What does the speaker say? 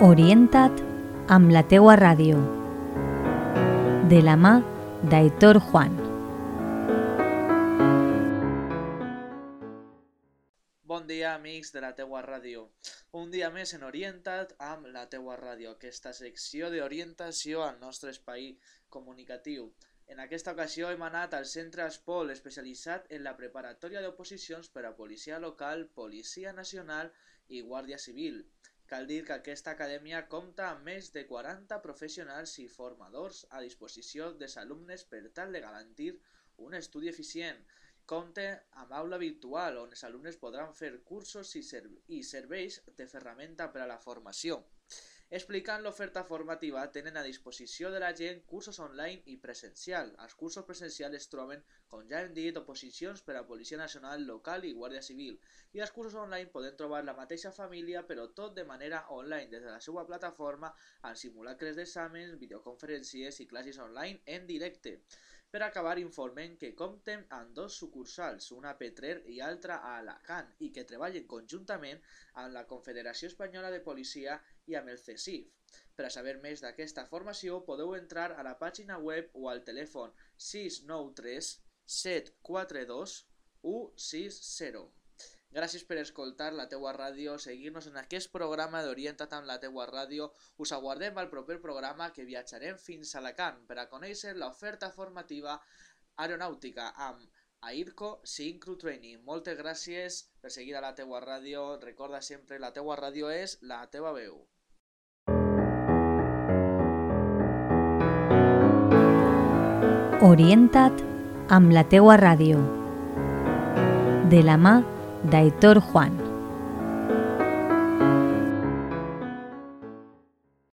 Orienta't amb la teua ràdio. De la mà d'Aitor Juan. Bon dia, amics de la teua ràdio. Un dia més en Orienta't amb la teua ràdio, aquesta secció d'orientació al nostre espai comunicatiu. En aquesta ocasió hem anat al Centre Espol, especialitzat en la preparatòria d'oposicions per a Policia Local, Policia Nacional i Guàrdia Civil. Cal dir que aquesta acadèmia compta amb més de 40 professionals i formadors a disposició dels alumnes per tal de garantir un estudi eficient. Compte amb aula virtual on els alumnes podran fer cursos i, i serveis de ferramenta per a la formació. Explicant l'oferta formativa, tenen a disposició de la gent cursos online i presencial. Els cursos presencials es troben, com ja hem dit, oposicions per a Policia Nacional Local i Guàrdia Civil. I els cursos online poden trobar la mateixa família, però tot de manera online, des de la seva plataforma, amb simulacres d'exàmens, videoconferències i classes online en directe. Per acabar, informen que compten amb dos sucursals, una a Petrer i altra a Alacant, i que treballen conjuntament amb la Confederació Espanyola de Policia i amb el CECIF. Per a saber més d'aquesta formació podeu entrar a la pàgina web o al telèfon 693 742 160. Gràcies per escoltar la teua ràdio, seguir-nos en aquest programa d'Orienta't amb la teua ràdio. Us aguardem al proper programa que viatjarem fins a Alacant per a conèixer l'oferta formativa aeronàutica amb AIRCO Syncro Training. Moltes gràcies per seguir a la teua ràdio. Recorda sempre, la teua ràdio és la teva veu. Orienta't amb la teua ràdio. De la mà d'Aitor Juan.